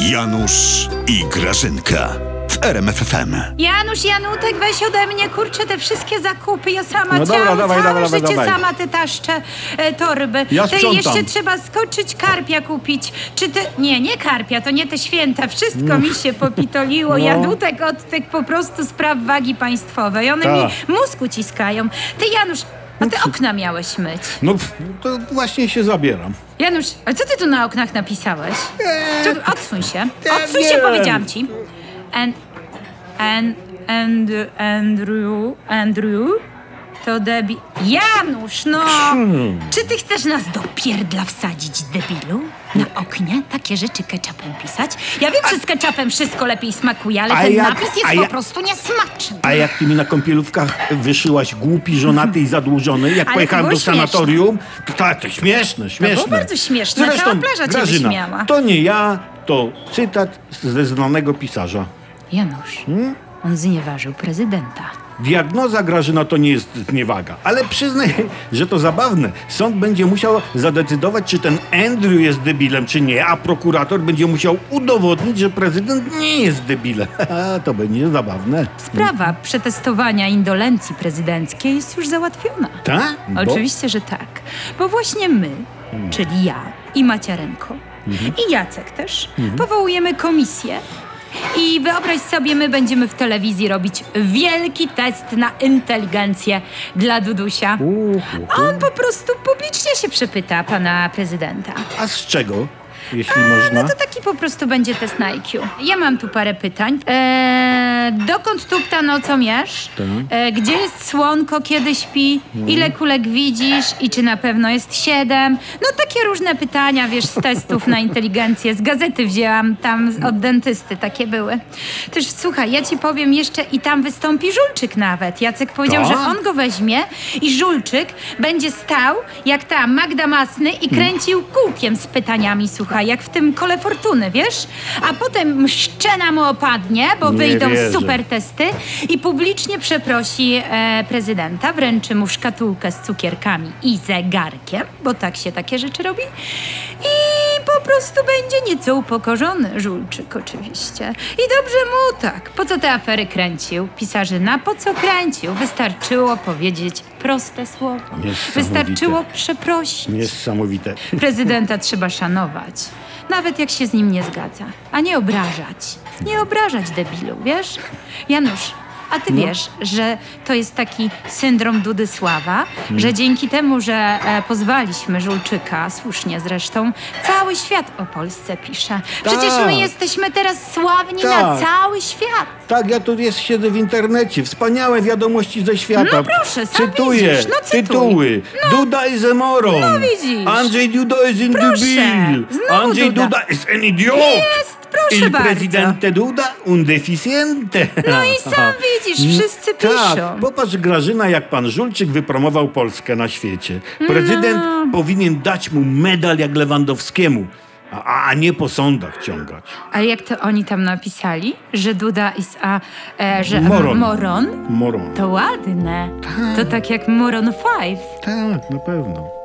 Janusz i Grażynka w RMFFM. Janusz, Janutek, weź ode mnie, kurczę, te wszystkie zakupy. Ja sama No ciałam, dobra, dawaj, całe dawaj, życie dawaj. sama te taszcze, e, torby. Ja Te sprzątam. jeszcze trzeba skoczyć karpia kupić. Czy ty... Nie, nie karpia, to nie te święta. Wszystko mi się popitoliło. No. Janutek od tych po prostu spraw wagi państwowej. One Tak. mi mózg uciskają. Ty, Janusz, a ty okna miałeś myć. No to właśnie się zabieram. Janusz, a co ty tu na oknach napisałeś? Eee, Tu, odsuń się. Odsuń się, powiedziałam ci. And, and, and, Andrew, Andrew, to debi... Janusz, no! Hmm. Czy ty chcesz nas do pierdla wsadzić, debilu? Na oknie takie rzeczy ketchupem pisać? Ja wiem, że z ketchupem wszystko lepiej smakuje, ale A ten jak- napis jest a po ja- prostu niesmaczny. A jak ty mi na kąpielówkach wyszyłaś głupi, żonaty i zadłużony, jak Ale pojechałem to do było sanatorium, to tak, to śmieszne, śmieszne. bardzo śmieszne, cała plaża cię Grażyna, wyśmiała. to nie ja, to cytat ze znanego pisarza. Janusz, Hmm? on znieważył prezydenta. Diagnoza Grażyna to nie jest zniewaga, ale przyznaj, że to zabawne. Sąd będzie musiał zadecydować, czy ten Andrew jest debilem, czy nie, a prokurator będzie musiał udowodnić, że prezydent nie jest debilem. to będzie zabawne. Sprawa przetestowania indolencji prezydenckiej jest już załatwiona. Tak? Oczywiście, że tak. Bo właśnie my, czyli ja i Maciarenko, i Jacek też, powołujemy komisję. I wyobraź sobie, my będziemy w telewizji robić wielki test na inteligencję dla Dudusia. On po prostu publicznie się przepyta pana prezydenta. A z czego, jeśli można? No to taki po prostu będzie test na IQ. Ja mam tu parę pytań. Eee, dokąd tupta nocą jesz? Tak. Eee, gdzie jest słonko, kiedy śpi? Ile kulek widzisz? I czy na pewno jest siedem? No takie różne pytania, wiesz, z testów na inteligencję. Z gazety wzięłam tam od dentysty, takie były. Też słuchaj, ja ci powiem jeszcze i tam wystąpi Żulczyk nawet. Jacek powiedział, Tak? że on go weźmie i Żulczyk będzie stał jak ta Magda Masny i kręcił kółkiem z pytaniami, słuchaj, jak w tym kole fortuny, wiesz? A potem szczena mu opadnie, bo Nie wyjdą wierzę. super testy i publicznie przeprosi e, prezydenta, wręczy mu szkatułkę z cukierkami i zegarkiem, bo tak się takie rzeczy robi. I po prostu będzie nieco upokorzony, Żulczyk oczywiście. I dobrze mu tak. Po co te afery kręcił? Pisarzyna, po co kręcił? Wystarczyło powiedzieć proste słowo. Wystarczyło przeprosić. Niesamowite. Prezydenta trzeba szanować, nawet jak się z nim nie zgadza, a nie obrażać. Nie obrażać debilu, wiesz? Janusz, a ty wiesz, że to jest taki syndrom Dudysława, że dzięki temu, że e, pozwaliśmy Żulczyka, słusznie zresztą, cały świat o Polsce pisze. Przecież my Tak. jesteśmy teraz sławni na Tak. cały świat. Tak, ja tu jest, siedzę w internecie. Wspaniałe wiadomości ze świata. No proszę, sam Cytuję widzisz, no cytuj. tytuły. Duda is a moron. No widzisz. Andrzej Duda is in Proszę. debil. Znowu Andrzej Duda. Duda is an idiot. Proszę Il bardzo. presidente Duda un deficiente. No i sam widzisz, wszyscy piszą. Tak, popatrz Grażyna, jak pan Żulczyk wypromował Polskę na świecie. Prezydent No. powinien dać mu medal jak Lewandowskiemu, a, a nie po sądach ciągać. Ale jak to oni tam napisali? Że Duda is a... E, że Moron. moron? Moron. To ładne. To tak jak Moron 5. Tak, na pewno.